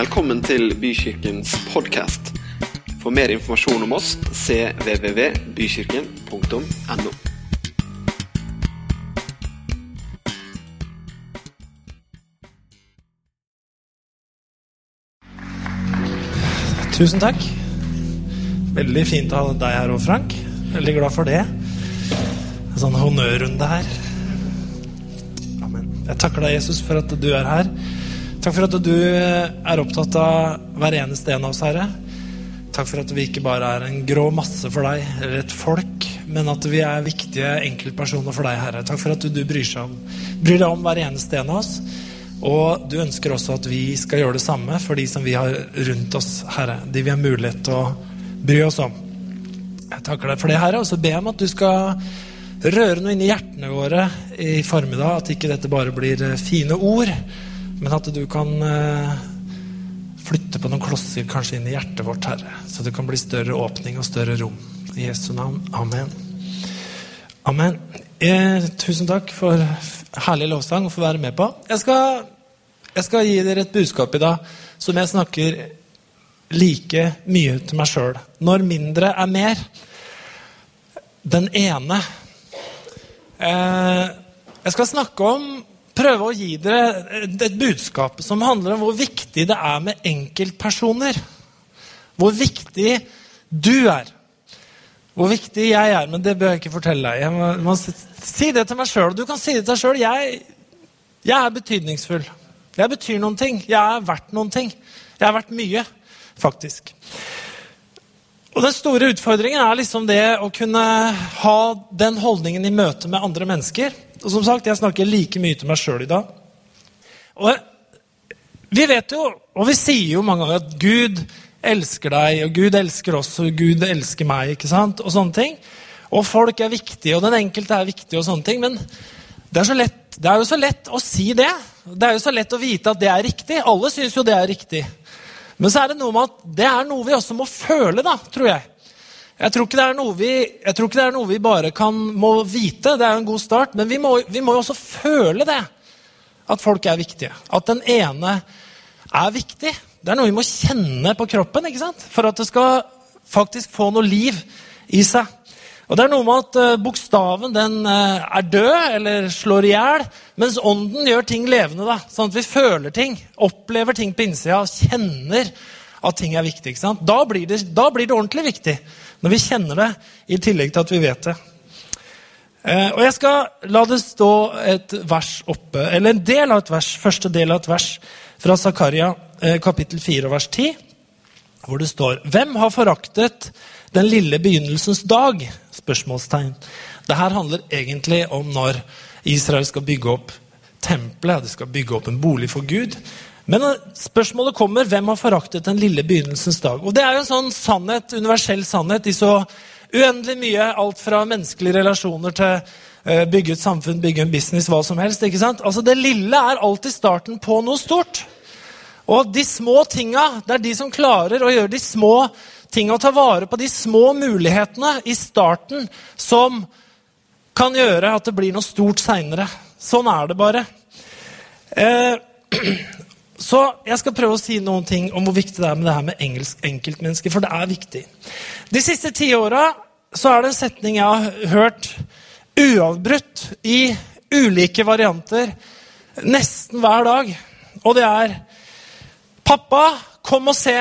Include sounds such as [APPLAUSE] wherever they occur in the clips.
Velkommen til Bykirkens podkast. For mer informasjon om oss cvvvbykirken.no. Tusen takk. Veldig fint å ha deg her òg, Frank. Veldig glad for det. En sånn honnørrunde her. Amen. Jeg takker deg, Jesus, for at du er her. Takk for at du er opptatt av hver eneste en av oss, Herre. Takk for at vi ikke bare er en grå masse for deg, eller et folk, men at vi er viktige enkeltpersoner for deg, Herre. Takk for at du bryr, om, bryr deg om hver eneste en av oss. Og du ønsker også at vi skal gjøre det samme for de som vi har rundt oss, Herre. De vi har mulighet til å bry oss om. Jeg takker deg for det, Herre, og så ber jeg om at du skal røre noe inn i hjertene våre i formiddag. At ikke dette bare blir eh, fine ord, men at du kan eh, flytte på noen klosser kanskje inn i hjertet vårt, Herre. Så det kan bli større åpning og større rom. I Jesu navn. Amen. Amen. Eh, tusen takk for herlig lovsang å få være med på. Jeg skal, jeg skal gi dere et budskap i dag som jeg snakker like mye til meg sjøl. Når mindre er mer. Den ene. Eh, jeg skal snakke om Prøve å gi dere et, budskap som handler om hvor viktig det er med enkeltpersoner. Hvor viktig du er. Hvor viktig jeg er, men det bør jeg ikke fortelle deg. Jeg må, må si det til meg sjøl. Du kan si det til deg sjøl. Jeg, jeg, er betydningsfull. Jeg betyr noen ting. Jeg er verdt noen ting. Jeg er verdt mye, faktisk. Og Den store utfordringen er liksom det å kunne ha den holdningen i møte med andre mennesker. Og som sagt, Jeg snakker like mye til meg sjøl i dag. Og Vi vet jo, og vi sier jo mange ganger at Gud elsker deg, og Gud elsker oss, og Gud elsker meg. ikke sant? Og sånne ting. Og folk er viktige, og den enkelte er viktig, og sånne ting. Men det er, lett, det er, jo så lett å si det. Det er jo så lett å vite at det er riktig. Alle syns jo det er riktig. Men så er det noe med at det er noe vi også må føle, da, tror jeg. Jeg tror ikke det er noe vi, det er noe vi bare kan, må vite. Det er en god start. Men vi vi må jo også føle det. At folk er viktige. At den ene er viktig. Det er noe vi må kjenne på kroppen ikke sant? for at det skal faktisk få noe liv i seg. Og det er noe med at uh, Bokstaven den uh, er død eller slår i hjel, mens ånden gjør ting levende. da, Sånn at vi føler ting, opplever ting på innsida, kjenner at ting er viktig. ikke sant? Da blir, det, da blir det ordentlig viktig. Når vi kjenner det, i tillegg til at vi vet det. Uh, og Jeg skal la det stå et vers oppe, eller en del av et vers, første del av et vers fra Zakaria kapittel 4 vers 10, hvor det står Hvem har foraktet den lille begynnelsens dag? spørsmålstegn. Dette handler egentlig om når Israel skal bygge opp tempelet, de skal bygge opp en bolig for Gud. Men spørsmålet kommer hvem har foraktet den lille begynnelsens dag. Og Det er jo en sånn sannhet, universell sannhet i så uendelig mye. Alt fra menneskelige relasjoner til bygge et samfunn, bygge en business, hva som helst. ikke sant? Altså Det lille er alltid starten på noe stort. Og de små tinga, det er de som klarer å gjøre de små tinga, å ta vare på de små mulighetene i starten, som kan gjøre at det blir noe stort seinere. Sånn er det bare. Eh, [CLEARS THROAT] så jeg skal prøve å si noen ting om hvor viktig det er med det her med engelsk enkeltmennesker, for det er viktig. De siste ti åra så er det en setning jeg har hørt uavbrutt i ulike varianter nesten hver dag, og det er Pappa, kom og se.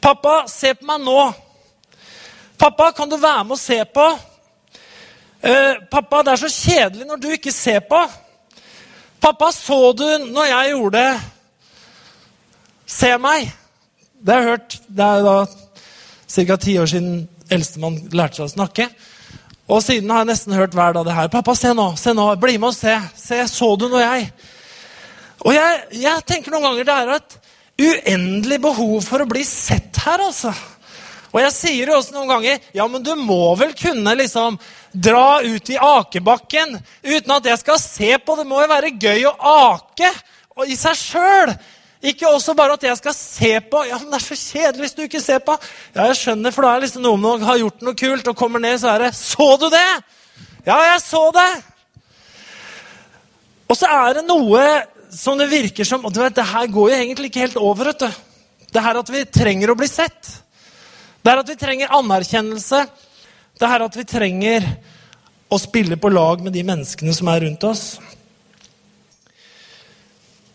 Pappa, se på meg nå. Pappa, kan du være med og se på? Uh, pappa, det er så kjedelig når du ikke ser på. Pappa, så du når jeg gjorde det? Se meg. Det har jeg hørt. Det er da ca. ti år siden eldstemann lærte seg å snakke. Og siden har jeg nesten hørt hver dag det her. Pappa, se nå. se nå, Bli med og se. Se, så du når jeg og jeg, jeg, tenker noen ganger det er et uendelig behov for å bli sett her, altså. Og jeg sier jo også noen ganger ja, men du må vel kunne liksom dra ut i akebakken uten at jeg skal se på. Det må jo være gøy å ake i seg sjøl. Ikke også bare at jeg skal se på. Ja, men Det er så kjedelig hvis du ikke ser på. Ja, jeg skjønner, for da er liksom noen som har gjort noe kult og kommer ned, så er det Så du det? Ja, jeg så det. Og så er det noe som det virker som og du vet, Det her går jo egentlig ikke helt over. vet du. Det her at vi trenger å bli sett. Det er at vi trenger anerkjennelse. Det er at vi trenger å spille på lag med de menneskene som er rundt oss.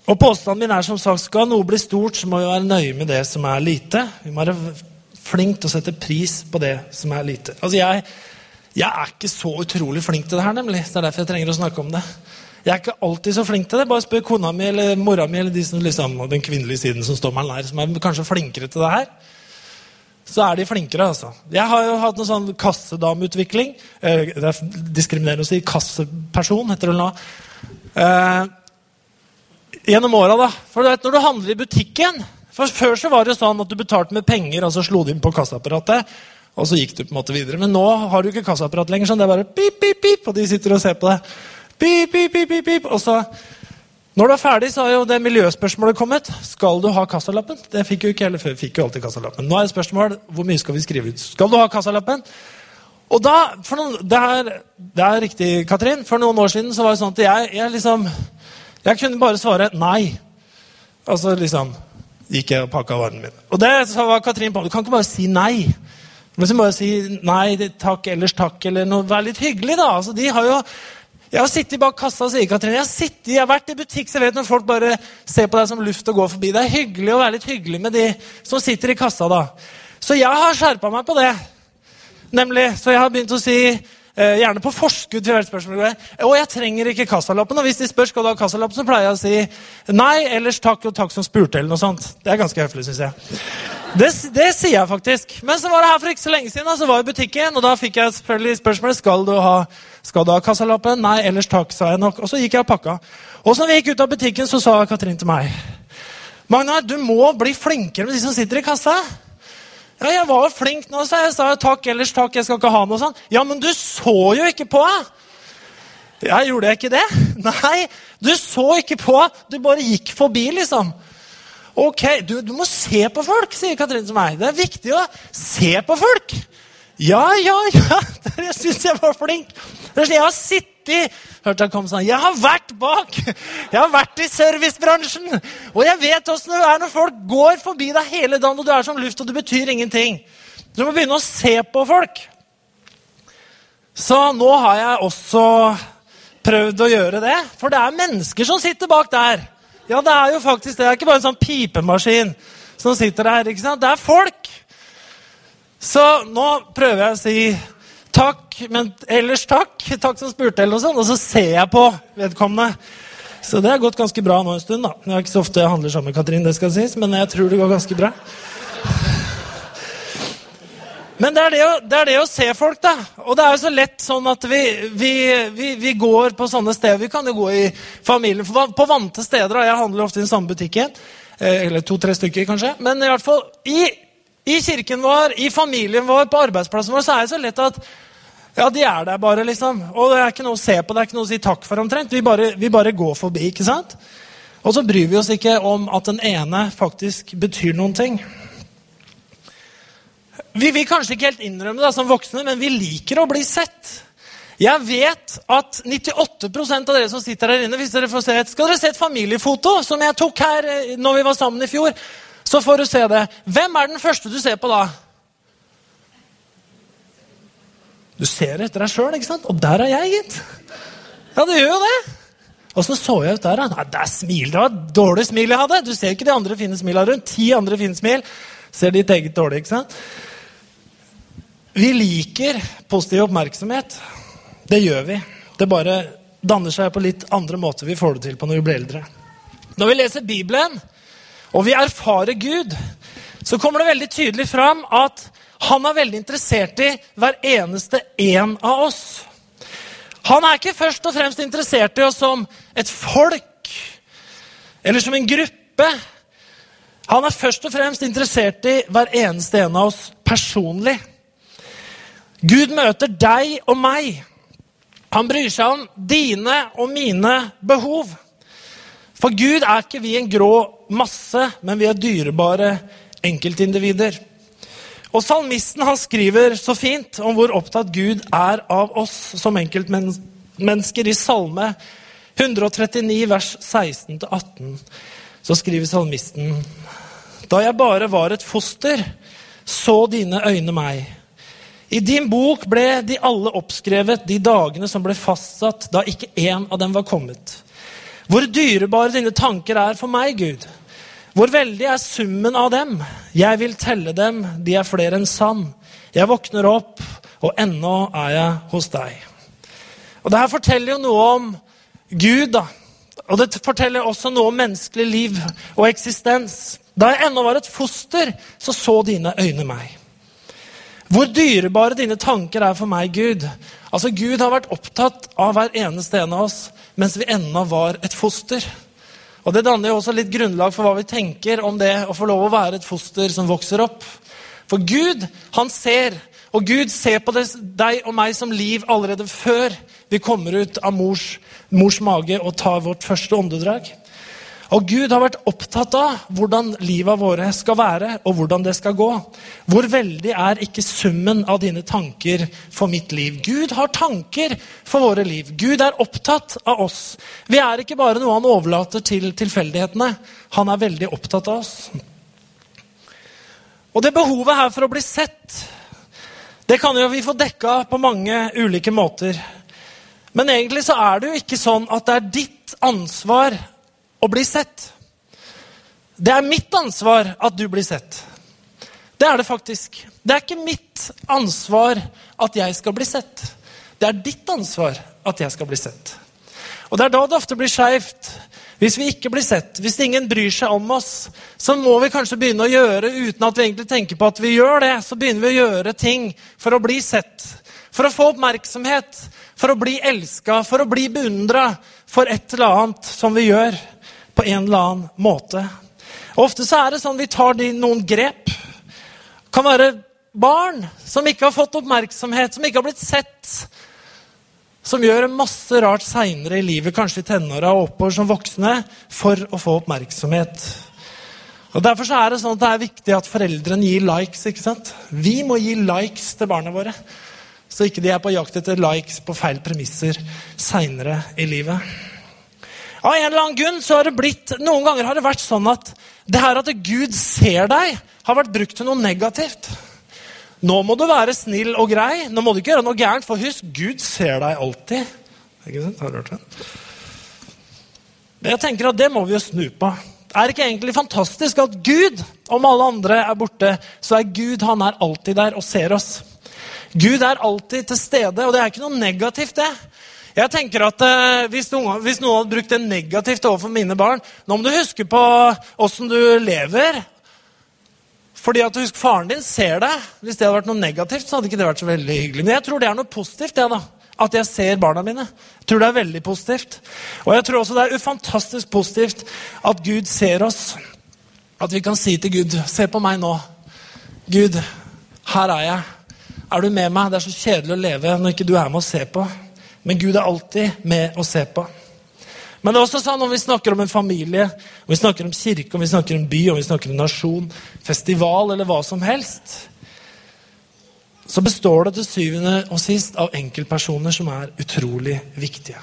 Og Påstanden min er som sagt skal noe bli stort, så må vi være nøye med det som er lite. Vi må være flink til å sette pris på det som er lite. Altså jeg, jeg er ikke så utrolig flink til det her, nemlig. Det er derfor jeg trenger å snakke om det. Jeg er ikke alltid så flink til det. Bare spør kona mi eller mora mi eller de som, liksom, den kvinnelige siden som står meg nær, som er kanskje flinkere til det her. Så er de flinkere, altså. Jeg har jo hatt noe sånn kassedameutvikling. Eh, det er diskriminerende å si kasseperson, heter det nå. Eh, gjennom åra, da. For du vet, når du handler i butikken for Før så var det sånn at du betalte med penger, og så slo de inn på kassaapparatet. Og så gikk du på en måte videre. Men nå har du ikke kassaapparat lenger. sånn, Det er bare pip, pip, pip, og de sitter og ser på det. Pip, pip, pip, pip, pip. Og så, når du er ferdig, så har jo det miljøspørsmålet kommet. Skal du ha kassalappen? Det fikk jo ikke heller før. Fikk jo alltid kassalappen. Nå er det spørsmål hvor mye skal vi skrive ut. Skal du ha kassalappen? Og da, for noen, det, er, det er riktig, Katrin. For noen år siden så var det sånn at jeg, jeg liksom Jeg kunne bare svare nei. Altså liksom gikk jeg og pakka varene mine. Og det sa Katrin på. Du kan ikke bare si nei. Du må bare si nei, takk, ellers takk, eller noe. Vær litt hyggelig, da. Altså, de har jo jeg har sittet bak kassa, sier Katrine. Jeg har, sittet, jeg har vært i butikk, så jeg vet når folk bare ser på deg som luft og går forbi. Det er hyggelig å være litt hyggelig med de som sitter i kassa, da. Så jeg har skjerpa meg på det. Nemlig, Så jeg har begynt å si eh, gjerne på forskudd til hvert spørsmål. Og jeg trenger ikke kassalappen. Og hvis de spør skal du ha kassalappen, så pleier jeg å si nei, ellers takk og takk som spurte. eller noe sånt. Det er ganske høflig, syns jeg. Det, det, sier jeg faktisk. Men så var det her for ikke så lenge siden. så var jeg i butikken, og da fikk jeg selvfølgelig spørsmålet skal du ha skal du ha kassalappen. Nei, ellers takk, sa jeg nok. Og så gikk jeg og pakka. Og så når vi gikk ut av butikken, så sa Katrin til meg Magnar, du må bli flinkere med de som sitter i kassa. Ja, jeg var jo flink nå, sa jeg. sa takk, ellers takk, jeg skal ikke ha noe sånn. Ja, men du så jo ikke på! Ja, gjorde jeg ikke det? [LAUGHS] Nei, du så ikke på. Du bare gikk forbi, liksom. Ok, du, du må se på folk, sier Katrin til meg. Det er viktig å se på folk. Ja, ja, ja. [LAUGHS] Jeg syns jeg var flink. Jeg har sittet hørte han kom sånn, jeg har vært bak. Jeg har vært i servicebransjen. Og jeg vet åssen det er når folk går forbi deg hele dagen, og du er som luft, og du betyr ingenting. Du må begynne å se på folk. Så nå har jeg også prøvd å gjøre det. For det er mennesker som sitter bak der. Ja, det er jo faktisk det. Det er ikke bare en sånn pipemaskin som sitter der. ikke sant? Det er folk. Så nå prøver jeg å si takk, men ellers takk. Takk som spurte, eller noe sånt. Og så ser jeg på vedkommende. Så det har gått ganske bra nå en stund. da. Det er ikke så ofte jeg handler sammen med Katrin, det skal sies, men jeg tror det går ganske bra. Men det er det, å, det er det, å, se folk, da. Og det er jo så lett sånn at vi, vi, vi, vi går på sånne steder. Vi kan jo gå i familien på vante steder. Jeg handler ofte i den samme butikken. Eh, eller to-tre stykker, kanskje. Men i hvert fall i, i, kirken vår, i familien vår, på arbeidsplassen vår, så er det så lett at ja, de er der bare, liksom. Og det er ikke noe å se på, det er ikke noe å si takk for omtrent. Vi bare, vi bare går forbi, ikke sant? Og så bryr vi oss ikke om at den ene faktisk betyr noen ting. Vi vil kanskje ikke helt innrømme det som voksne, men vi liker å bli sett. Jeg vet at 98% av dere som sitter her inne, hvis dere får se et, Skal dere se et familiefoto som jeg tok her eh, når vi var sammen i fjor? Så får du se det. Hvem er den første du ser på da? Du ser etter deg sjøl, ikke sant? Og der er jeg, gitt. Ja, du gjør jo det. Åssen så så jeg ut der, da? Nei, det er smil. Det var et dårlig smil jeg hadde. Du ser ikke de andre fine smila rundt. Ti andre fine smil. Ser ditt eget dårlig, ikke sant? Vi liker positiv oppmerksomhet. Det gjør vi. Det bare danner seg på litt andre måter vi får det til på når vi blir eldre. Når vi leser Bibelen, og vi erfarer Gud, så kommer det veldig tydelig fram at han er veldig interessert i hver eneste en av oss. Han er ikke først og fremst interessert i oss som et folk eller som en gruppe. Han er først og fremst interessert i hver eneste en av oss personlig. Gud møter deg og meg. Han bryr seg om dine og mine behov. For Gud er ikke vi en grå masse, men vi er dyrebare enkeltindivider. Og Salmisten han skriver så fint om hvor opptatt Gud er av oss som enkeltmennesker i Salme 139 vers 16-18 så skriver salmisten Da jeg bare var et foster, så dine øyne meg. I din bok ble de alle oppskrevet, de dagene som ble fastsatt, da ikke én av dem var kommet. Hvor dyrebare dine tanker er for meg, Gud. Hvor veldig er summen av dem? Jeg vil telle dem, de er flere enn sand. Jeg våkner opp, og ennå er jeg hos deg. Og det her forteller jo noe om Gud, da. Og det forteller også noe om menneskelig liv og eksistens. Da jeg ennå var et foster, så så dine øyne meg. Hvor dyrebare dine tanker er for meg, Gud. Altså, Gud har vært opptatt av hver eneste en av oss mens vi ennå var et foster. Og Det danner jo også litt grunnlag for hva vi tenker om det å få lov å være et foster som vokser opp. For Gud, han ser, og Gud ser på deg og meg som liv allerede før vi kommer ut av mors, mors mage og tar vårt første åndedrag. Og Gud har vært opptatt av hvordan livet våre skal være, og hvordan det skal gå. Hvor veldig er ikke summen av dine tanker for mitt liv? Gud har tanker for våre liv. Gud er opptatt av oss. Vi er ikke bare noe han overlater til tilfeldighetene. Han er veldig opptatt av oss. Og det behovet her for å bli sett, det kan jo vi få dekka på mange ulike måter. Men egentlig så er det jo ikke sånn at det er ditt ansvar å bli sett. Det er mitt ansvar at du blir sett. Det er det faktisk. Det er ikke mitt ansvar at jeg skal bli sett. Det er ditt ansvar at jeg skal bli sett. Og Det er da det ofte blir skeivt. Hvis vi ikke blir sett, hvis ingen bryr seg om oss, så må vi kanskje begynne å gjøre uten at vi egentlig tenker på at vi gjør det. Så begynner vi å gjøre ting for å bli sett, for å få oppmerksomhet, for å bli elska, for å bli beundra for et eller annet som vi gjør på en eller annen måte. Og ofte så er det sånn vi tar noen grep. Det kan være barn som ikke har fått oppmerksomhet, som ikke har blitt sett. Som gjør masse rart seinere i livet, kanskje i tenåra og oppover som voksne, for å få oppmerksomhet. Og Derfor så er det sånn at det er viktig at foreldrene gir likes. ikke sant? Vi må gi likes til barna våre, så ikke de er på jakt etter likes på feil premisser seinere i livet. Av en eller annen grunn så har det blitt, Noen ganger har det vært sånn at det her at Gud ser deg, har vært brukt til noe negativt. Nå må du være snill og grei. Nå må du ikke gjøre noe gærent, for husk, Gud ser deg alltid. Ikke sant? Har du hørt det? Jeg tenker at det må vi jo snu på. Er det ikke egentlig fantastisk at Gud, om alle andre er borte, så er Gud han er alltid der og ser oss? Gud er alltid til stede, og det er ikke noe negativt, det. Jeg tenker at eh, hvis, noen, hvis, noen, hadde brukt det negativt overfor mine barn Nå må du huske på åssen du lever. Fordi at du husker Faren din ser deg. Hvis det hadde vært noe negativt, så hadde ikke det vært så veldig hyggelig. Men jeg tror det er noe positivt. det da. At jeg ser barna mine. Jeg tror det er veldig positivt. Og jeg tror også det er ufantastisk positivt at Gud ser oss. At vi kan si til Gud Se på meg nå. Gud, her er jeg. Er du med meg? Det er så kjedelig å leve når ikke du er med og ser på. Men Gud er alltid med å se på. Men det er også sånn om vi snakker om en familie, om vi snakker om kirke, om vi snakker om by, om vi snakker om nasjon, festival eller hva som helst, så består det til syvende og sist av enkeltpersoner som er utrolig viktige.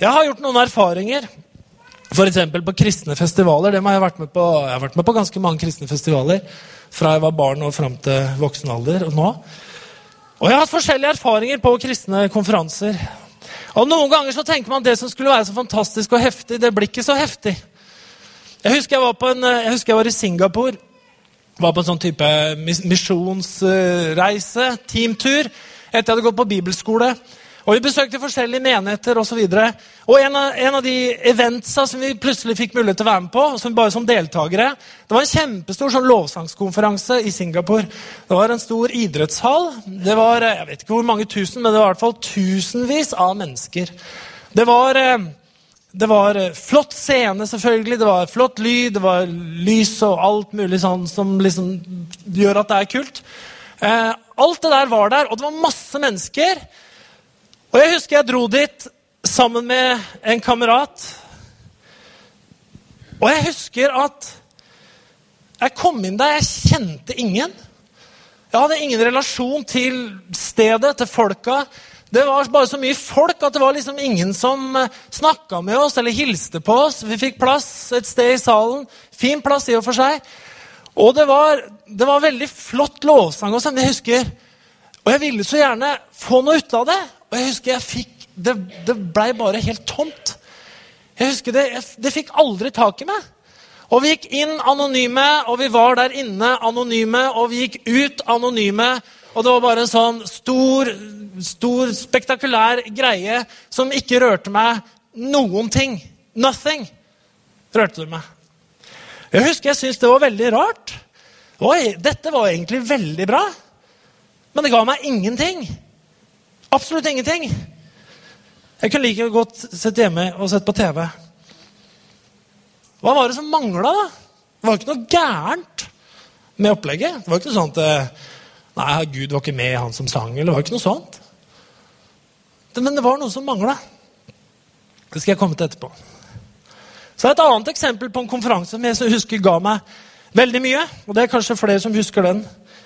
Jeg har gjort noen erfaringer. F.eks. på kristne festivaler. Det har jeg, vært med på. jeg har vært med på ganske mange kristne festivaler fra jeg var barn og fram til voksen alder. og nå. Og jeg har hatt forskjellige erfaringer på kristne konferanser. Og Noen ganger så tenker man at det som skulle være så fantastisk og heftig, det blir ikke så heftig. Jeg husker jeg var, en, jeg, husker jeg var i Singapore. Var på en sånn type misjonsreise, teamtur, etter jeg hadde gått på bibelskole. Og Vi besøkte forskjellige menigheter osv. Og, så og en av, en av de eventsa som vi plutselig fikk mulighet til å være med på, som bare som deltakere, det var en kjempestor sånn lovsangskonferanse i Singapore. Det var en stor idrettshall. Det var jeg vet ikke hvor mange tusen, men det var i hvert fall tusenvis av mennesker. Det var, eh, det var eh, flott scene, selvfølgelig. Det var flott lyd, det var lys og alt mulig sånn som liksom gjør at det er kult. Eh, alt det der var der, og det var masse mennesker. Og Jeg husker jeg dro dit sammen med en kamerat. Og jeg husker at jeg kom inn der, jeg kjente ingen. Jeg hadde ingen relasjon til stedet, til folka, Det var bare så mye folk at det var liksom ingen som snakka med oss eller hilste på oss. Vi fikk plass et sted i salen. Fin plass i og for seg. Og det var, det var veldig flott lovsang. Og sånn, jeg husker, og jeg ville så gjerne få noe ut av det. Og jeg husker jeg fikk Det, det blei bare helt tomt. Jeg husker det, det fikk aldri tak i meg. Og vi gikk inn anonyme, og vi var der inne anonyme, og vi gikk ut anonyme. Og det var bare en sånn stor, stor, spektakulær greie som ikke rørte meg noen ting. Nothing rørte det meg. Jeg husker jeg syntes det var veldig rart. Oi, dette var egentlig veldig bra. Men det ga meg ingenting. Absolutt ingenting. Jeg kunne like godt sett hjemme og sett på TV. Hva var det som mangla, da? Det var ikke noe gærent med opplegget. Det var ikke noe sånt eh, Nei, Gud var ikke med, han som sang. eller det var ikke noe sånt. Men det var noe som mangla. Det skal jeg komme til etterpå. Så Et annet eksempel på en konferanse som jeg husker ga meg veldig mye. Og det er kanskje flere som husker den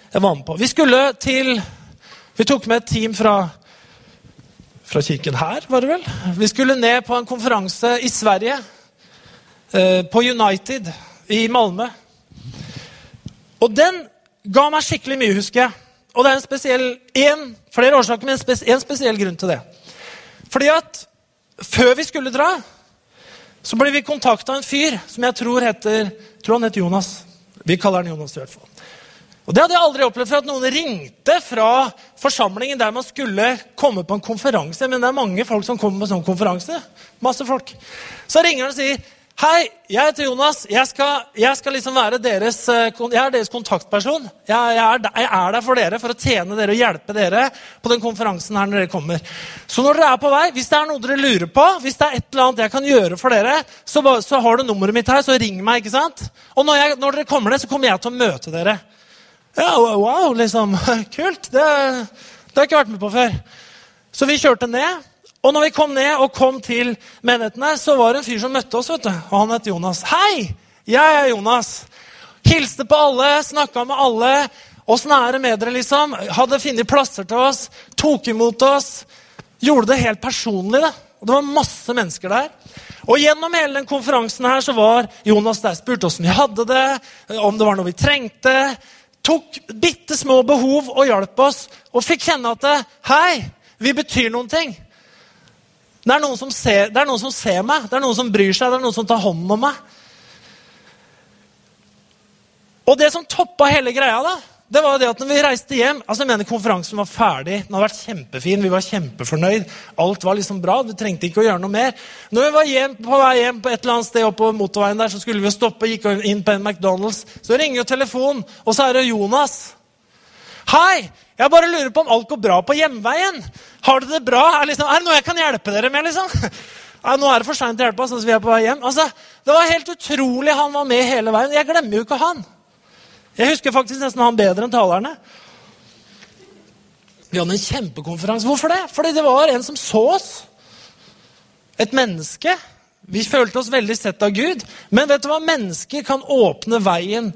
jeg var med på. Vi skulle til Vi tok med et team fra fra kirken her, var det vel. Vi skulle ned på en konferanse i Sverige. Eh, på United i Malmö. Og den ga meg skikkelig mye, husker jeg. Og det er en spesiell, en, flere årsaker, men en, spes, en spesiell grunn til det. Fordi at før vi skulle dra, så ble vi kontakta av en fyr som jeg tror heter tror han heter Jonas. Vi kaller han Jonas i hvert fall. Og Det hadde jeg aldri opplevd før, at noen ringte fra forsamlingen der man skulle komme på en konferanse. Men det er mange folk som kommer på sånn konferanse. Masse folk. Så ringer han og sier Hei, jeg heter Jonas. Jeg skal, jeg skal liksom deres, eh, jeg er deres kontaktperson. Jeg, jeg, er der, jeg, er der, for dere for å tjene dere og hjelpe dere på den konferansen her når dere kommer. Så når dere er på vei, hvis det er noe dere lurer på, hvis det er et eller annet jeg kan gjøre for dere, så, så har du nummeret mitt her, så ring meg. ikke sant? Og når, når dere kommer ned, så kommer jeg til å møte dere. Ja, wow, liksom. [LAUGHS] Kult. Det, det har jeg ikke vært med på før. Så vi kjørte ned. Og når vi kom ned og kom til menighetene, så var det en fyr som møtte oss. vet du. Og han het Jonas. Hei! Jeg er Jonas. Hilste på alle, snakka med alle. Åssen er det med dere, liksom? Hadde funnet plasser til oss. Tok imot oss. Gjorde det helt personlig. da. Og det var masse mennesker der. Og Gjennom hele den konferansen her så var Jonas der. Spurte åssen vi hadde det, om det var noe vi trengte tok bitte små behov og hjalp oss. Og fikk kjenne at det, Hei, vi betyr noen ting. Det er, noen ser, det er noen som ser meg, det er noen som bryr seg, det er noen som tar hånd om meg. Og det som toppa hele greia, da, det var det at når vi reiste hjem altså jeg mener Konferansen var ferdig, den hadde vært kjempefin, vi var kjempefornøyd. Alt var liksom bra, vi trengte ikke å gjøre noe mer. Når vi var hjem, på vei hjem på et eller annet sted på motorveien der, så skulle vi stoppe, gikk inn på en McDonald's. Så ringer jo telefonen, og så er det Jonas. Hei! Jeg bare lurer på om alt går bra på hjemveien. Har dere det bra? Liksom, er det noe jeg kan hjelpe dere med? liksom? [LAUGHS] Nå er det for seint å hjelpe oss. Altså, vi er på vei hjem. Altså, det var helt utrolig han var med hele veien. Jeg glemmer jo ikke han. Jeg husker faktisk nesten han bedre enn talerne. Vi hadde en kjempekonferanse. Hvorfor det? Fordi det var en som så oss. Et menneske. Vi følte oss veldig sett av Gud. Men vet du hva? mennesker kan åpne veien,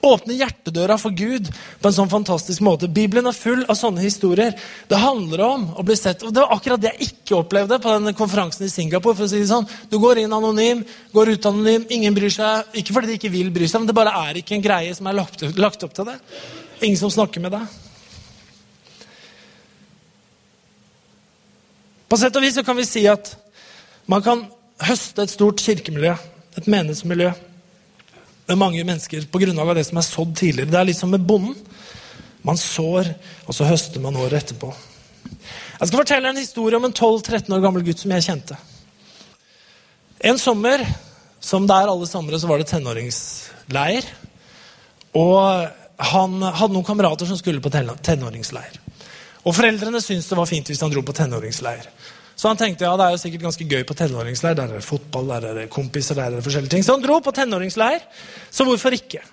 åpne hjertedøra for Gud på en sånn fantastisk måte. Bibelen er full av sånne historier. Det handler om å bli sett. Og Det var akkurat det jeg ikke opplevde på den konferansen i Singapore. for å si det sånn. Du går inn anonym, går ut anonym, ingen bryr seg. Ikke fordi de ikke vil bry seg, men det bare er ikke en greie som er lagt, lagt opp til det. Ingen som snakker med deg. På sett og vis så kan vi si at man kan høste et stort kirkemiljø, et menighetsmiljø, med mange mennesker på grunnlag av det som er sådd tidligere. Det er litt som med bonden. Man sår, og så høster man året etterpå. Jeg skal fortelle en historie om en 12-13 år gammel gutt som jeg kjente. En sommer, som det er alle somre, så var det tenåringsleir. Og han hadde noen kamerater som skulle på tenåringsleir. Og foreldrene syntes det var fint hvis han dro på tenåringsleir. Så han tenkte ja, det er jo sikkert ganske gøy på tenåringsleir. Der er det fotball, der er det kompiser, der er det forskjellige ting. Så han dro på tenåringsleir. Så hvorfor ikke?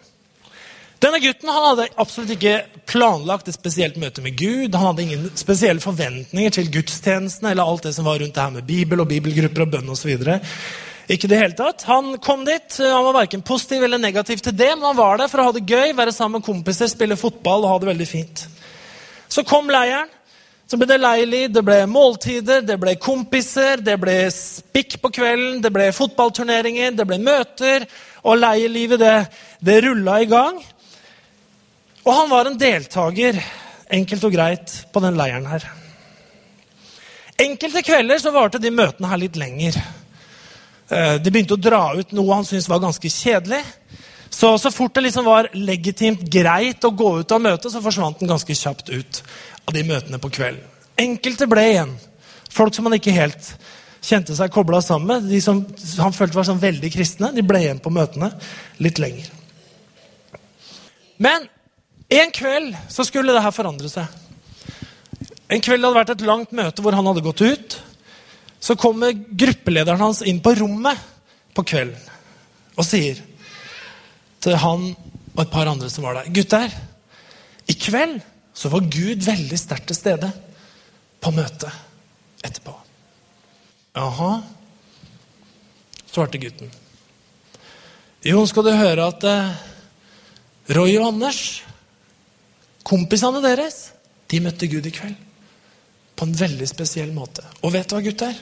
Denne gutten han hadde absolutt ikke planlagt et spesielt møte med Gud. Han hadde ingen spesielle forventninger til gudstjenestene eller alt det som var rundt det her med Bibel og bibelgrupper og bønn osv. Ikke det hele tatt. Han kom dit. Han var verken positiv eller negativ til det, men han var der for å ha det gøy, være sammen med kompiser, spille fotball og ha det veldig fint. Så kom leiren. Så ble det Leili, det ble måltider, det ble kompiser, det ble spikk på kvelden, det ble fotballturneringer, det ble møter, og leirlivet det, det rulla i gang. Og han var en deltaker, enkelt og greit, på den leiren her. Enkelte kvelder så varte de møtene her litt lenger. Eh, de begynte å dra ut noe han syntes var ganske kjedelig. Så, så fort det liksom var legitimt greit å gå ut av møtet, så forsvant den ganske kjapt ut av de møtene på kvelden. Enkelte ble igjen. Folk som han ikke helt kjente seg kobla sammen med. De som han følte var sånn veldig kristne, de ble igjen på møtene litt lenger. Men en kveld så skulle det her forandre seg. En kveld det hadde vært et langt møte hvor han hadde gått ut. Så kommer gruppelederen hans inn på rommet på kvelden og sier til han og et par andre som var der Gutter, i kveld så var Gud veldig sterkt til stede på møtet etterpå. Jaha, svarte gutten. Jo, skal du høre at eh, Roy og Anders, kompisene deres, de møtte Gud i kveld. På en veldig spesiell måte. Og vet du hva, gutter?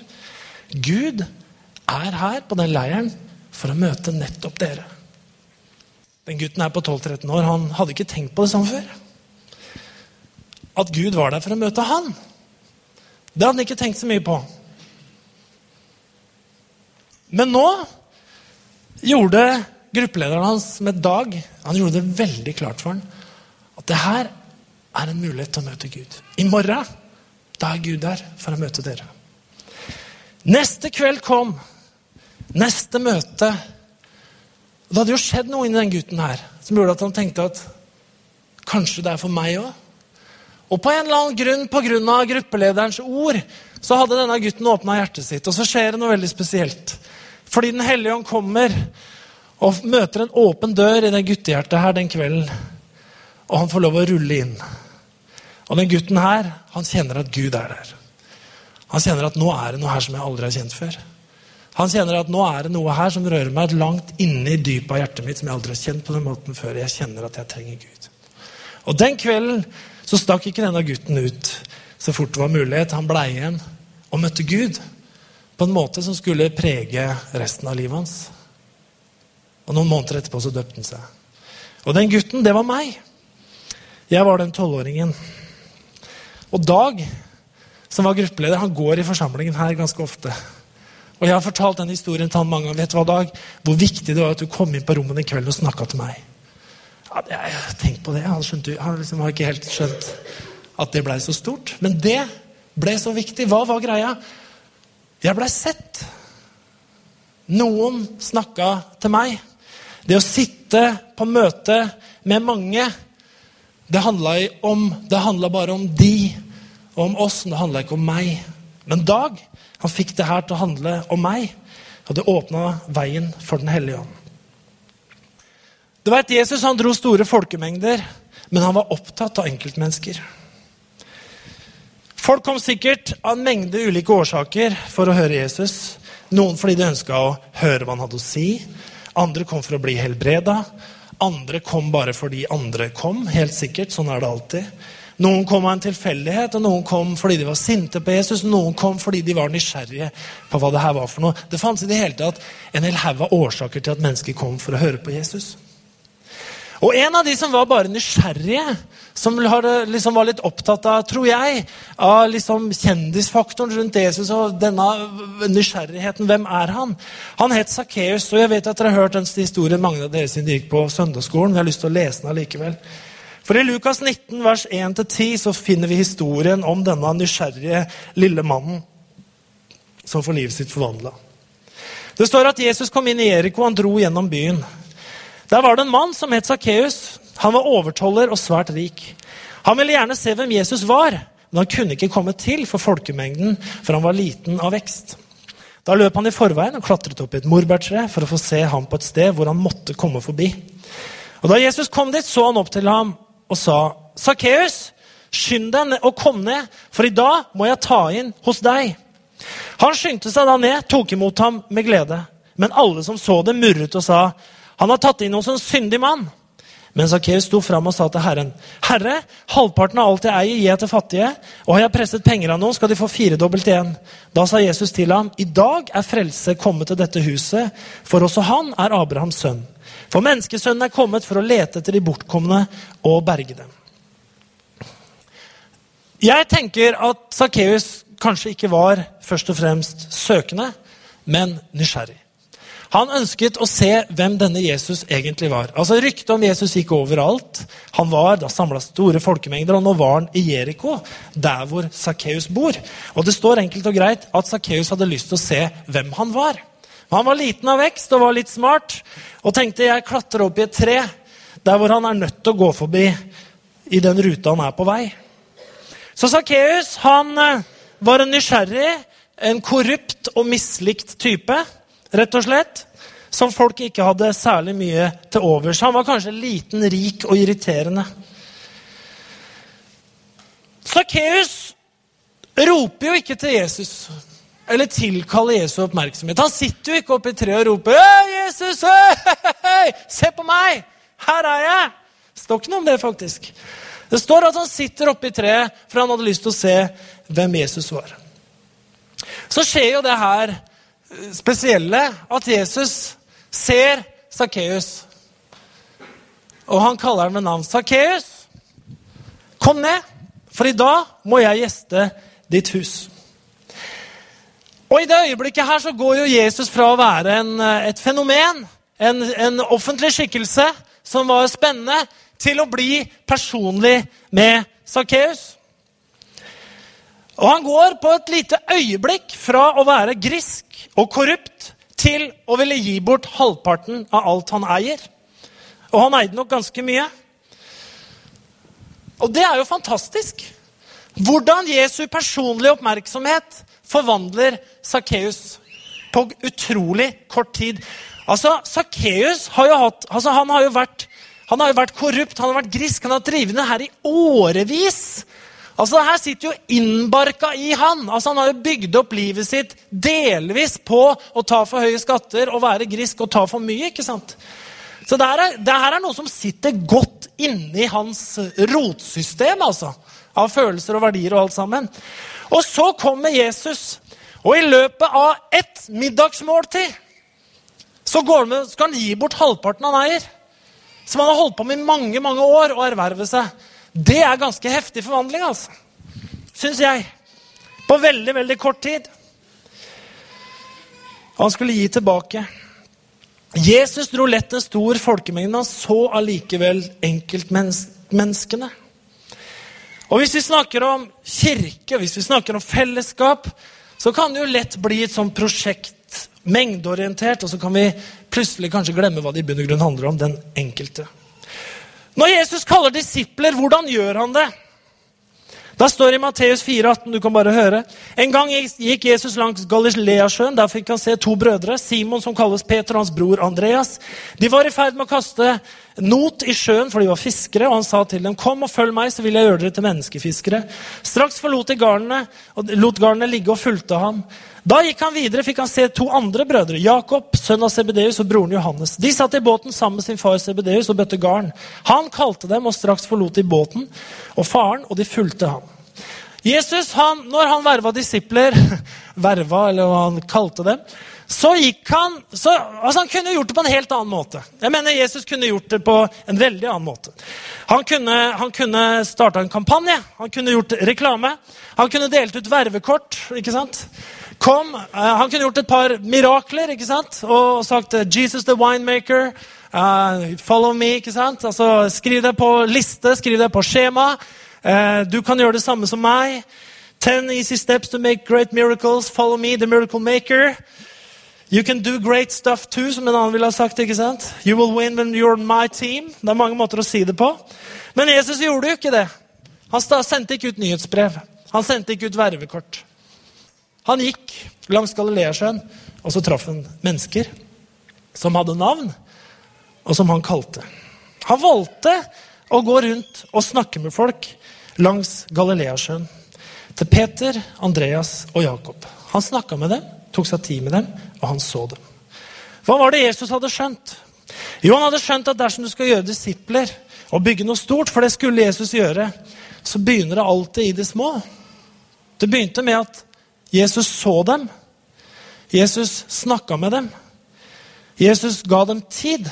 Gud er her på den leiren for å møte nettopp dere. Den gutten er på 12-13 år. Han hadde ikke tenkt på det sånn før at Gud var der for å møte han. Det hadde han ikke tenkt så mye på. Men nå gjorde gruppelederen hans med Dag han gjorde det veldig klart for han at det her er en mulighet til å møte Gud. I morgen da er Gud der for å møte dere. Neste kveld kom. Neste møte. Det hadde jo skjedd noe inni den gutten her som gjorde at han tenkte at kanskje det er for meg òg. Og på en eller annen grunn, pga. gruppelederens ord, så hadde denne gutten åpna hjertet sitt. Og så skjer det noe veldig spesielt. Fordi Den hellige ånd kommer og møter en åpen dør i det guttehjertet her den kvelden. Og han får lov å rulle inn. Og den gutten her, han kjenner at Gud er der. Han kjenner at nå er det noe her som jeg aldri har kjent før. Han kjenner at nå er det noe her som rører meg langt inne i dypet av hjertet mitt som jeg aldri har kjent på den måten før. Jeg kjenner at jeg trenger Gud. Og den kvelden så stakk ikke denne gutten ut så fort det var mulighet. Han blei igjen og møtte Gud på en måte som skulle prege resten av livet hans. Og Noen måneder etterpå så døpte han seg. Og den gutten, det var meg. Jeg var den tolvåringen. Og Dag, som var gruppeleder, han går i forsamlingen her ganske ofte. Og Jeg har fortalt den historien til han mange ganger. Vet du hva, Dag? Hvor viktig det var at du kom inn på rommet den kvelden og snakka til meg. Tenkt på det. Han, skjønte, han liksom har ikke helt skjønt at det blei så stort. Men det ble så viktig. Hva var greia? Jeg blei sett. Noen snakka til meg. Det å sitte på møte med mange, det handla bare om de og om oss. Det handla ikke om meg. Men Dag han fikk det her til å handle om meg, og det åpna veien for Den hellige ånd. Du vet, Jesus han dro store folkemengder, men han var opptatt av enkeltmennesker. Folk kom sikkert av en mengde ulike årsaker for å høre Jesus. Noen fordi de ønska å høre hva han hadde å si. Andre kom for å bli helbreda. Andre kom bare fordi andre kom. helt sikkert, Sånn er det alltid. Noen kom av en tilfeldighet, og noen kom fordi de var sinte på Jesus. Noen kom fordi de var nysgjerrige på hva det her var for noe. Det fantes i det hele tatt en hel haug av årsaker til at mennesker kom for å høre på Jesus. Og en av de som var bare nysgjerrige, som liksom var litt opptatt av, tror jeg, av liksom kjendisfaktoren rundt Jesus og denne nysgjerrigheten Hvem er han? Han het Sakkeus, og jeg vet at dere har hørt den historien mange av dere siden de gikk på søndagsskolen. Vi har lyst til å lese den allikevel. For i Lukas 19, vers 1-10, så finner vi historien om denne nysgjerrige lille mannen som får livet sitt forvandla. Det står at Jesus kom inn i Jeriko. han dro gjennom byen. Der var det en mann som het Sakkeus. Han var overtoller og svært rik. Han ville gjerne se hvem Jesus var, men han kunne ikke komme til for folkemengden, for han var liten av vekst. Da løp han i forveien og klatret opp i et morbærtre for å få se ham på et sted hvor han måtte komme forbi. Og Da Jesus kom dit, så han opp til ham og sa, 'Sakkeus, skynd deg og kom ned, for i dag må jeg ta inn hos deg.' Han skyndte seg da ned, tok imot ham med glede. Men alle som så det, murret og sa, han har tatt inn hos en syndig mann. Men Sakkeus sto fram og sa til Herren, Herre, halvparten av alt jeg eier, gir jeg til fattige, og har jeg presset penger av noen, skal de få firedobbelt igjen. Da sa Jesus til ham, I dag er frelse kommet til dette huset, for også han er Abrahams sønn. For menneskesønnen er kommet for å lete etter de bortkomne og berge dem. Jeg tenker at Sakkeus kanskje ikke var først og fremst søkende, men nysgjerrig. Han ønsket å se hvem denne Jesus egentlig var. Altså Ryktet om Jesus gikk overalt. Han var, Da samla store folkemengder, og nå var han i Jeriko, der hvor Sakkeus bor. Og Det står enkelt og greit at Sakkeus hadde lyst til å se hvem han var. Han var liten av vekst og var litt smart og tenkte jeg klatrer opp i et tre der hvor han er nødt til å gå forbi i den ruta han er på vei. Så Sakkeus eh, var en nysgjerrig, en korrupt og mislikt type rett og slett. Som folk ikke hadde særlig mye til overs. Han var kanskje liten, rik og irriterende. Sakkeus roper jo ikke til Jesus eller tilkaller Jesu oppmerksomhet. Han sitter jo ikke oppe i treet og roper «Hei, 'Jesus, hei, se på meg! Her er jeg!' Det står ikke noe om det, faktisk. Det står at han sitter oppe i treet, for han hadde lyst til å se hvem Jesus var. Så skjer jo det her spesielle at Jesus ser Sakkeus. Og han kaller ham med navn. Sakkeus, kom ned, for i dag må jeg gjeste ditt hus. Og I det øyeblikket her så går jo Jesus fra å være en, et fenomen, en, en offentlig skikkelse som var spennende, til å bli personlig med Sakkeus. Og han går på et lite øyeblikk fra å være grisk og korrupt til å ville gi bort halvparten av alt han eier. Og han eide nok ganske mye. Og det er jo fantastisk. Hvordan Jesu personlige oppmerksomhet forvandler Sakkeus på utrolig kort tid. Altså, Sakkeus har jo hatt altså, han, har jo vært, han har jo vært korrupt, han har vært grisk, han har vært drivende her i årevis. Altså, det her sitter jo innbarka i han. Altså, Han har jo bygd opp livet sitt delvis på å ta for høye skatter og være grisk og ta for mye. ikke sant? Så det her er, det her er noe som sitter godt inni hans rotsystem. altså, Av følelser og verdier og alt sammen. Og så kommer Jesus, og i løpet av ett middagsmåltid så går med, skal han gi bort halvparten han eier. Som han har holdt på med i mange mange år å erverve seg. Det er ganske heftig forvandling, altså. Syns jeg. På veldig, veldig kort tid. Han skulle gi tilbake. Jesus dro lett en stor folkemengde, men han så allikevel enkeltmenneskene. Og Hvis vi snakker om kirke hvis vi snakker om fellesskap, så kan det jo lett bli et sånt prosjekt, mengdeorientert, og så kan vi plutselig kanskje glemme hva det i bunn og grunn handler om, den enkelte. Når Jesus kaller disipler, hvordan gjør han det? Da står det i Matteus 4,18, du kan bare høre. En gang gikk Jesus langs Galileasjøen. Der fikk han se to brødre. Simon, som kalles Peter, og hans bror Andreas. De var i ferd med å kaste not i sjøen, for de var fiskere. Og han sa til dem, 'Kom og følg meg, så vil jeg gjøre dere til menneskefiskere.' Straks forlot de garnene, og lot garnene ligge og fulgte ham. Da gikk han videre, fikk han se to andre brødre, Jakob, sønn av Sebedeus, og broren Johannes. De satt i båten sammen med sin far Sebedeus og bøtte garn. Han kalte dem, og straks forlot de båten og faren, og de fulgte ham. Jesus, han, når han verva disipler, [LAUGHS] verva, eller hva han kalte dem, så gikk han så, altså Han kunne gjort det på en helt annen måte. Jeg mener Jesus kunne gjort det på en veldig annen måte. Han kunne, han kunne starta en kampanje, han kunne gjort reklame. Han kunne delt ut vervekort. ikke sant? Kom, uh, Han kunne gjort et par mirakler ikke sant? og sagt 'Jesus the winemaker'. Uh, 'Follow me'. ikke sant? Altså, Skriv det på liste, skriv det på skjema. Uh, du kan gjøre det samme som meg. 'Ten easy steps to make great miracles. Follow me, the miracle maker'. You can do great stuff too, som en annen ville ha sagt. ikke sant? You will win when you're my team. Det er mange måter å si det på. Men Jesus gjorde jo ikke det. Han sendte ikke ut nyhetsbrev. Han sendte ikke ut vervekort. Han gikk langs Galileasjøen, og så traff han mennesker som hadde navn, og som han kalte. Han valgte å gå rundt og snakke med folk langs Galileasjøen. Til Peter, Andreas og Jakob. Han snakka med dem, tok seg tid med dem, og han så dem. Hva var det Jesus hadde skjønt? Jo, han hadde skjønt at dersom du skal gjøre disipler og bygge noe stort, for det skulle Jesus gjøre, så begynner det alltid i det små. Det begynte med at Jesus så dem. Jesus snakka med dem. Jesus ga dem tid.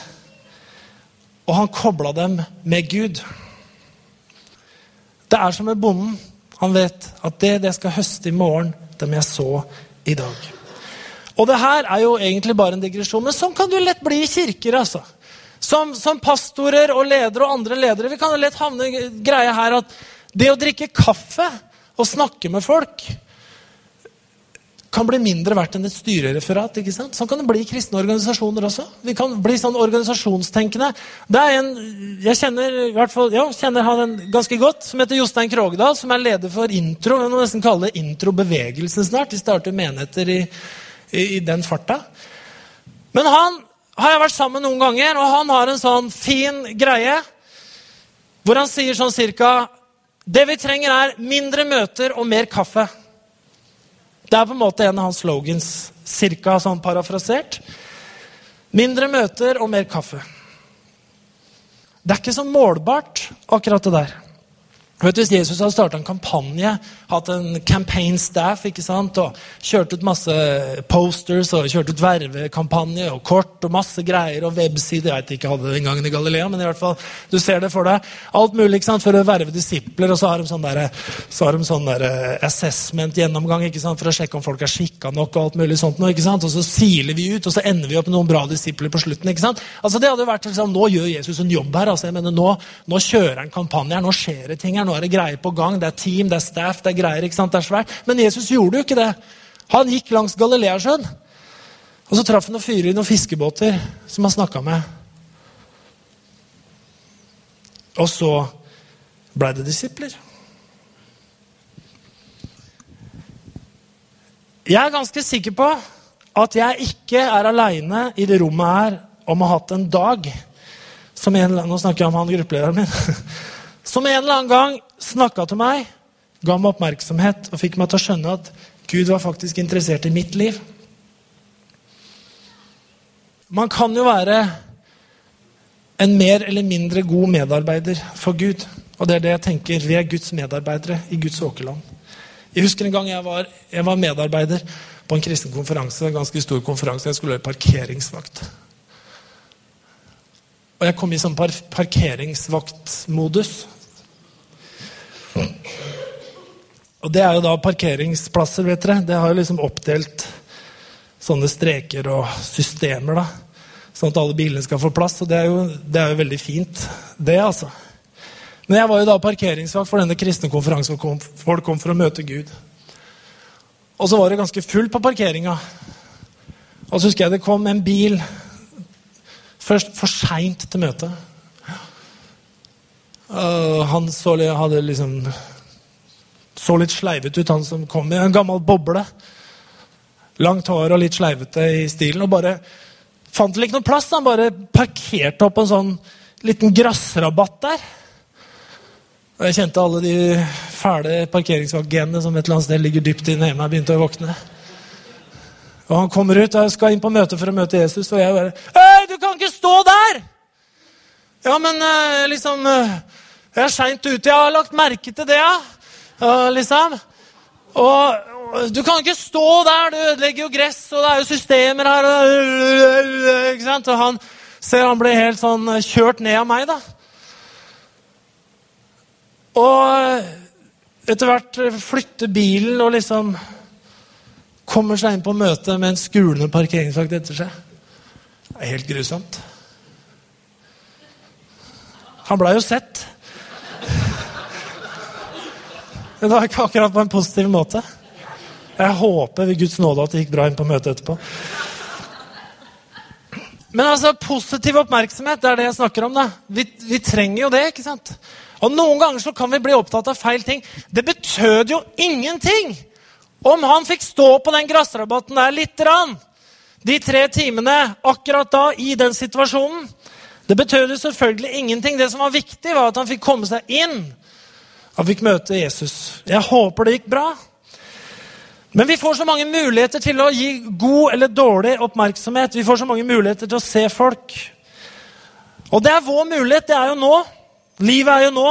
Og han kobla dem med Gud. Det er som med bonden. Han vet at det det skal høste i morgen, det må jeg så i dag. Og det her er jo egentlig bare en digresjon, men sånn kan du lett bli i kirker. altså. Som, som pastorer og ledere og andre ledere. Vi kan jo lett havne i greia her at det å drikke kaffe og snakke med folk kan bli mindre verdt enn et styrereferat. ikke sant? Sånn kan det bli i kristne organisasjoner også. Vi kan bli sånn organisasjonstenkende. Det er en, Jeg kjenner i hvert fall, ja, kjenner han ganske godt, som heter Jostein Krogdal, som er leder for Intro. Vi må nesten kalle det Introbevegelsen snart. De starter menigheter i, i, i den farta. Men han har jeg vært sammen noen ganger, og han har en sånn fin greie hvor han sier sånn cirka Det vi trenger, er mindre møter og mer kaffe. Det er på en måte en av hans slogans, cirka sånn parafrasert. Mindre møter og mer kaffe. Det er ikke så målbart, akkurat det der. Vet Hvis Jesus hadde starta en kampanje, hatt en campaign staff ikke sant, og kjørt ut masse posters og kjørt ut vervekampanje og kort og masse greier og websider Jeg vet ikke, hadde det den gangen i Galilea, men i hvert fall, du ser det for deg. Alt mulig ikke sant, for å verve disipler, og så har de sånn der, så har de sånn der assessment-gjennomgang ikke sant, for å sjekke om folk er skikka nok, og alt mulig sånt, ikke sant, og så siler vi ut, og så ender vi opp med noen bra disipler på slutten. ikke sant? Altså Det hadde vært liksom, Nå gjør Jesus en jobb her. altså jeg mener, Nå, nå kjører han kampanje her, nå skjer det ting her. nå er det greier på gang. Det er team, det er staff, det er greier. ikke sant? Det er svært. Men Jesus gjorde jo ikke det. Han gikk langs Galileasjøen. Og så traff han noen fyrer i noen fiskebåter som han snakka med. Og så blei det disipler. Jeg er ganske sikker på at jeg ikke er aleine i det rommet her om å ha hatt en dag som en, Nå snakker jeg om han gruppelederen min. [LAUGHS] Som en eller annen gang snakka til meg, ga meg oppmerksomhet og fikk meg til å skjønne at Gud var faktisk interessert i mitt liv. Man kan jo være en mer eller mindre god medarbeider for Gud. Og det er det jeg tenker. Vi er Guds medarbeidere i Guds åkerland. Jeg husker en gang jeg var, jeg var medarbeider på en kristen konferanse. en ganske stor konferanse, Jeg skulle være parkeringsvakt. Og jeg kom i sånn par parkeringsvaktmodus. [LAUGHS] Og det er jo da parkeringsplasser, vet dere. Det har jo liksom oppdelt sånne streker og systemer, da. Sånn at alle bilene skal få plass. Og det er jo, det er jo veldig fint, det, altså. Men jeg var jo da parkeringsvakt for denne kristne konferansen hvor folk kom for å møte Gud. Og så var det ganske fullt på parkeringa. Og så husker jeg det kom en bil først for seint til møtet. Uh, han så, hadde liksom så litt sleivete ut, han som kom i en gammel boble. Langt hår og litt sleivete i stilen. Og bare fant vel ikke noe plass. Han bare parkerte opp en sånn liten gressrabatt der. Og jeg kjente alle de fæle parkeringsvaktgenene som et eller annet sted ligger dypt inne i meg, begynte å våkne. Og han kommer ut og jeg skal inn på møte for å møte Jesus, og jeg bare Hei, du kan ikke stå der! Ja, men uh, liksom uh, Jeg er seint ute. Jeg har lagt merke til det, ja. Liksom. Og, du kan ikke stå der, du ødelegger jo gress, og det er jo systemer her. Og, ikke sant? og han ser han blir helt sånn kjørt ned av meg, da. Og etter hvert flytter bilen og liksom kommer seg inn på møte med en skulende parkeringsvakt etter seg. Det er helt grusomt. Han blei jo sett. Det var ikke akkurat på en positiv måte. Jeg håper ved Guds nåde at det gikk bra inn på møtet etterpå. Men altså, positiv oppmerksomhet, det er det jeg snakker om. da. Vi, vi, trenger jo det. ikke sant? Og Noen ganger så kan vi bli opptatt av feil ting. Det betød jo ingenting om han fikk stå på den gressrabatten der lite grann, de tre timene akkurat da, i den situasjonen Det betød jo selvfølgelig ingenting. Det som var viktig, var at han fikk komme seg inn. Han fikk møte Jesus. Jeg håper det gikk bra. Men vi får så mange muligheter til å gi god eller dårlig oppmerksomhet. Vi får så mange muligheter til å se folk. Og det er vår mulighet. Det er jo nå. Livet er jo nå.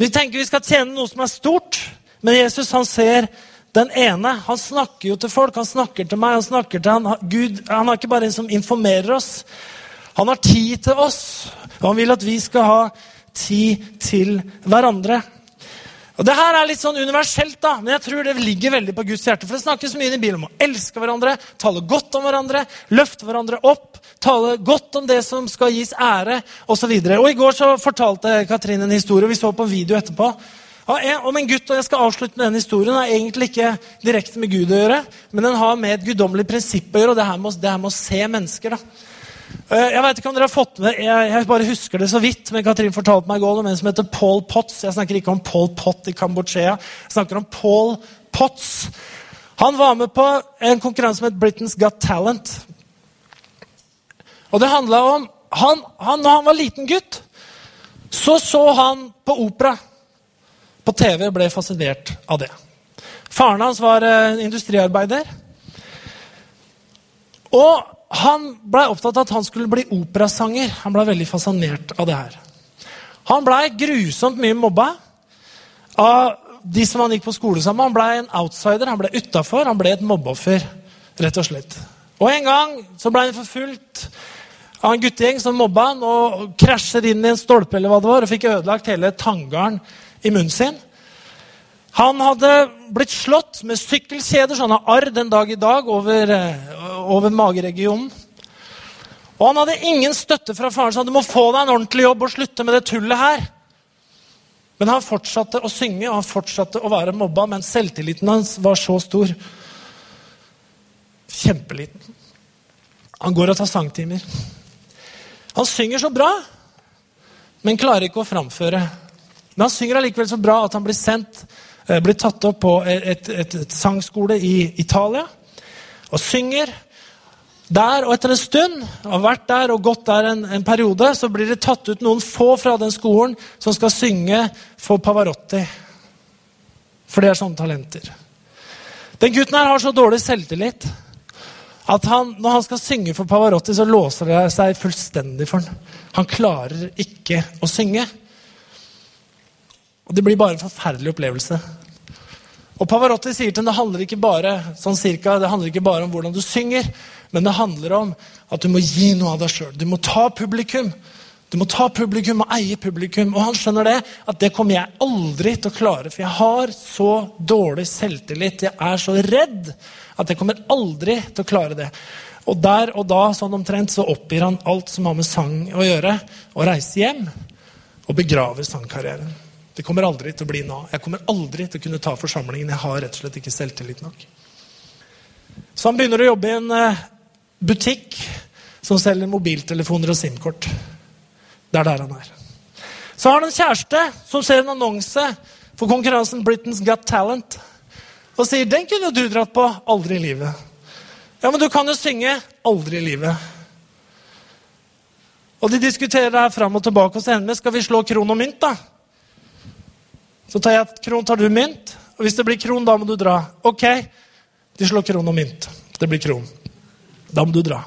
Vi tenker vi skal tjene noe som er stort, men Jesus han ser den ene. Han snakker jo til folk. Han snakker til meg. Han snakker til han. Gud han er ikke bare en som informerer oss. Han har tid til oss, og han vil at vi skal ha tid til hverandre. Og Det her er litt sånn universelt, da, men jeg tror det ligger veldig på Guds hjerte. For det snakkes mye i Bibelen om å elske hverandre, tale godt om hverandre, løfte hverandre opp, tale godt om det som skal gis ære, osv. I går så fortalte Katrin en historie, vi så på en video etterpå. Om en gutt, og Jeg skal avslutte med den historien. Har egentlig ikke direkte med Gud å gjøre, men den har med et guddommelig prinsipp å gjøre, og det her med å se mennesker. da. Eh, jeg vet ikke om dere har fått med, jeg, jeg bare husker det så vidt, men Katrin fortalte meg i går om en som heter Paul Potts. Jeg snakker ikke om Paul Pott i Kambodsja. Jeg snakker om Paul Potts. Han var med på en konkurranse som het Britain's Got Talent. Og det handla om han, han, Når han var liten gutt, så så han på opera på TV og ble fascinert av det. Faren hans var en industriarbeider. Og han blei opptatt av at han skulle bli operasanger. Han blei veldig fascinert av det her. Han blei grusomt mye mobba av de som han gikk på skole sammen Han blei en outsider, han ble utafor, han ble et mobbeoffer. rett og slett. Og En gang så blei han forfulgt av en guttegjeng som mobba han og krasjer inn i en stolpe eller hva det var, og fikk ødelagt hele tanngarden i munnen sin. Han hadde blitt slått med sykkelkjeder, så han har arr den dag i dag over, eh, over mageregionen. Og han hadde ingen støtte fra faren, så han du må få deg en ordentlig jobb og slutte med det tullet her. Men han fortsatte å synge og han fortsatte å være mobba, men selvtilliten hans var så stor. Kjempeliten. Han går og tar sangtimer. Han synger så bra, men klarer ikke å framføre. Men han synger allikevel så bra at han blir sendt Eh, blir tatt opp på et, et, et sangskole i Italia og synger. Der, og etter en stund, har vært der og gått der en, en, periode, så blir det tatt ut noen få fra den skolen som skal synge for Pavarotti. For det er sånne talenter. Den gutten her har så dårlig selvtillit at han, når han skal synge for Pavarotti, så låser det seg fullstendig for han. Han klarer ikke å synge. Og Det blir bare en forferdelig opplevelse. Og Pavarotti sier til ham det handler ikke bare sånn cirka, det handler ikke bare om hvordan du synger, men det handler om at du må gi noe av deg sjøl. Du må ta publikum. Du må ta publikum og eie publikum. Og han skjønner det, at det kommer jeg aldri til å klare. For jeg har så dårlig selvtillit. Jeg er så redd at jeg kommer aldri til å klare det. Og der og da sånn omtrent, så oppgir han alt som har med sang å gjøre, og reiser hjem og begraver sangkarrieren. Det kommer aldri til å bli nå. Jeg kommer aldri til å kunne ta forsamlingen. Jeg har rett og slett ikke selvtillit nok. Så han begynner å jobbe i en eh, butikk som selger mobiltelefoner og SIM-kort. Det er der han er. Så har han en kjæreste som ser en annonse for konkurransen Britain's Got Talent og sier 'Den kunne du dratt på. Aldri i livet'. Ja, men du kan jo synge. Aldri i livet. Og de diskuterer det her fram og tilbake, hos henne. skal vi slå kron og mynt. da? Så tar jeg kron, tar du mynt. Og hvis det blir kron, da må du dra. Ok, de slår kron og mynt. Det blir kron. Da må du dra.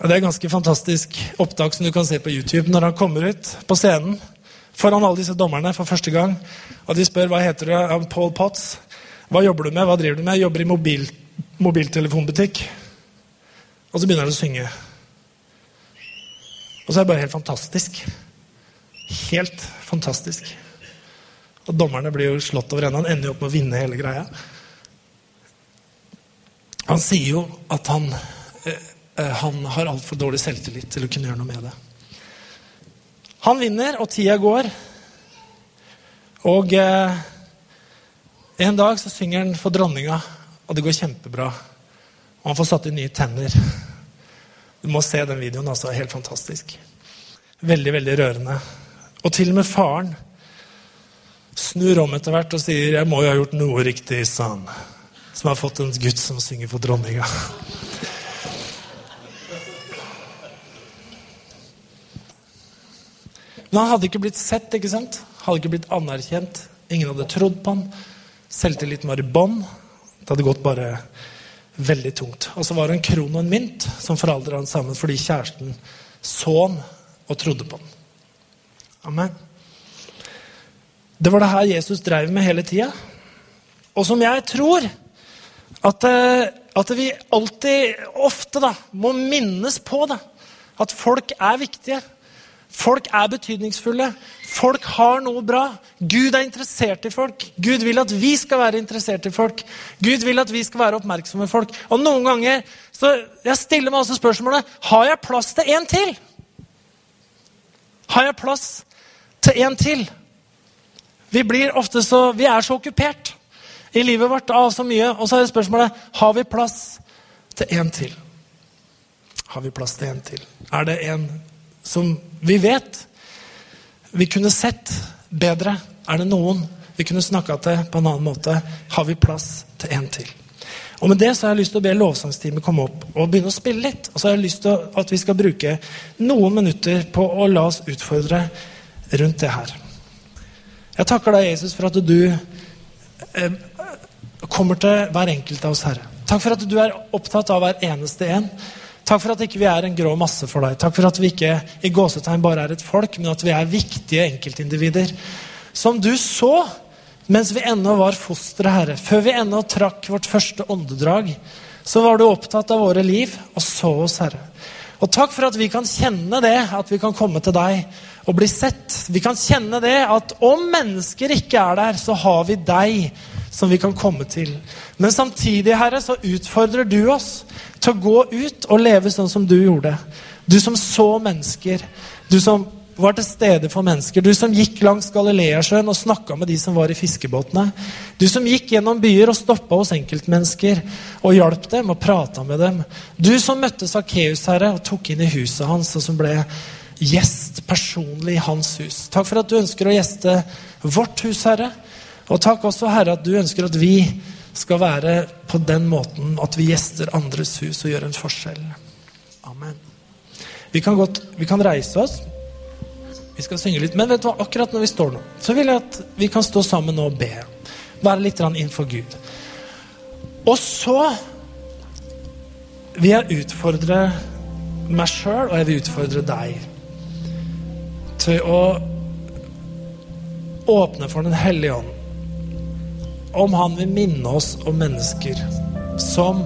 Og Det er ganske fantastisk opptak som du kan se på YouTube når han kommer ut på scenen foran alle disse dommerne for første gang. Og de spør hva heter du. Ja, Paul Potts. Hva jobber du med? Hva driver du med? Jeg jobber i mobil, mobiltelefonbutikk. Og så begynner han å synge. Og så er det bare helt fantastisk. Helt fantastisk. Og dommerne blir jo slått over ende. Han ender jo opp med å vinne hele greia. Han sier jo at han, eh, eh han har altfor dårlig selvtillit til å kunne gjøre noe med det. Han vinner, og tida går. Og eh, en dag så synger han for dronninga, og det går kjempebra. Og han får satt inn nye tenner. Du må se den videoen. altså, Helt fantastisk. Veldig, veldig rørende. Og til og med faren snur om etter hvert og sier 'Jeg må jo ha gjort noe riktig', sa han. Som har fått en gutt som synger for dronninga. Men han hadde ikke blitt sett, ikke sant? hadde ikke blitt anerkjent. Ingen hadde trodd på han. Selvtilliten var i bånn. Det hadde gått bare veldig tungt. Og så var det en kron og en mynt som forandra han sammen fordi kjæresten så han og trodde på han. Amen. Det var det her Jesus drev med hele tida. Og som jeg tror at, eh, at vi alltid, ofte, da, må minnes på det. At folk er viktige. Folk er betydningsfulle. Folk har noe bra. Gud er interessert i folk. Gud vil at vi skal være interessert i folk. Gud vil at vi skal være oppmerksomme folk. Og noen ganger så jeg stiller meg også spørsmålet har jeg plass til en til. Har jeg plass til en til? Vi blir ofte så, vi er så okkupert i livet vårt av så mye. Og så er det spørsmålet har vi plass til en til. Har vi plass til en til? Er det en som vi vet vi kunne sett bedre? Er det noen vi kunne snakka til på en annen måte? Har vi plass til en til? Og med det så har jeg lyst til å be lovsangsteamet komme opp og begynne å spille litt. Og så har jeg lyst til at vi skal bruke noen minutter på å la oss utfordre rundt det her. Jeg takker deg, Jesus, for at du eh, kommer til hver enkelt av oss, Herre. Takk for at du er opptatt av hver eneste en. Takk for at ikke vi ikke er en grå masse for deg. Takk for at vi ikke i gåsetegn bare er et folk, men at vi er viktige enkeltindivider. Som du så mens vi ennå var fostre, Herre. Før vi ennå trakk vårt første åndedrag, så var du opptatt av våre liv og så oss, Herre. Og takk for at vi kan kjenne det, at vi kan komme til deg og bli sett. Vi kan kjenne det at om mennesker ikke er der, så har vi deg som vi kan komme til. Men samtidig, Herre, så utfordrer du oss til å gå ut og leve sånn som du gjorde. Du som så mennesker. Du som var til stede for mennesker. Du som gikk langs Galileasjøen og snakka med de som var i fiskebåtene. Du som gikk gjennom byer og stoppa hos enkeltmennesker og hjalp dem og prata med dem. Du som møtte Sakkeus, Herre, og tok inn i huset hans, og som ble gjest personlig i hans hus. Takk for at du ønsker å gjeste vårt hus, Herre. Og takk også, Herre, at du ønsker at vi skal være på den måten at vi gjester andres hus og gjør en forskjell. Amen. Vi kan, godt, vi kan reise oss. Vi skal synge litt. Men vet du hva, akkurat når vi står nå, så vil jeg at vi kan stå sammen og be. Være litt innenfor Gud. Og så vil jeg utfordre meg sjøl, og jeg vil utfordre deg til å åpne for Den hellige ånd. Om han vil minne oss om mennesker som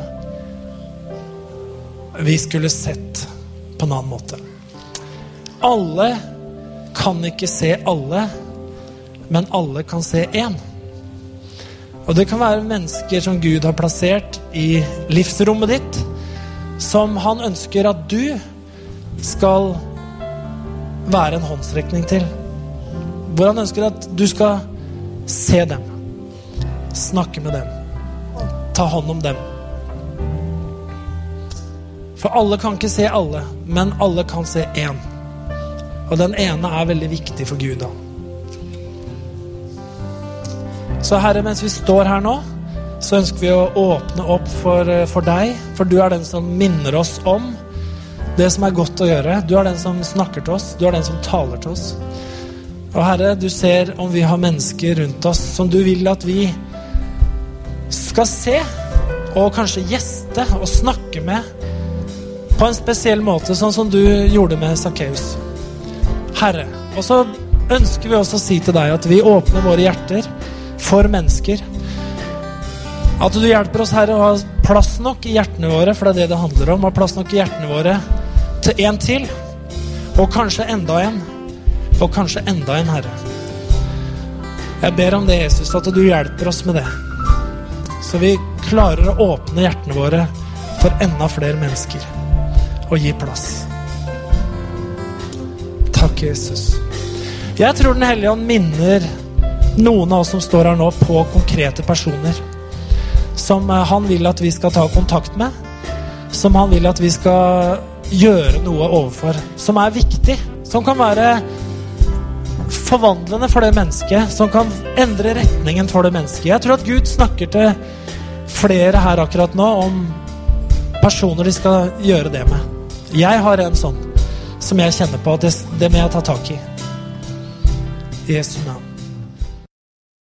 vi skulle sett på en annen måte. Alle kan ikke se alle, men alle kan se én. Og det kan være mennesker som Gud har plassert i livsrommet ditt, som han ønsker at du skal være en håndsrekning til. Hvor han ønsker at du skal se dem, snakke med dem, ta hånd om dem. For alle kan ikke se alle, men alle kan se én. Og den ene er veldig viktig for Gud. da. Så Herre, mens vi står her nå, så ønsker vi å åpne opp for, eh, for deg. For du er den som minner oss om det som er godt å gjøre. Du er den som snakker til oss. Du er den som taler til oss. Og Herre, du ser om vi har mennesker rundt oss som du vil at vi skal se, og kanskje gjeste og snakke med på en spesiell måte, sånn som du gjorde med Sakkeus. Herre. Og så ønsker vi også å si til deg at vi åpner våre hjerter for mennesker. At du hjelper oss, Herre, å ha plass nok i hjertene våre, for det er det det handler om. Ha plass nok i hjertene våre til en til. Og kanskje enda en. Og kanskje enda en, Herre. Jeg ber om det, Jesus, at du hjelper oss med det. Så vi klarer å åpne hjertene våre for enda flere mennesker. Og gi plass. Takk, Jesus. Jeg tror Den hellige ånd minner noen av oss som står her nå, på konkrete personer. Som eh, han vil at vi skal ta kontakt med. Som han vil at vi skal gjøre noe overfor. Som er viktig. Som kan være forvandlende for det mennesket. Som kan endre retningen for det mennesket. Jeg tror at Gud snakker til flere her akkurat nå om personer de skal gjøre det med. Jeg har en sånn som jeg kjenner på at det, det må jeg ta tak i. Jesu navn.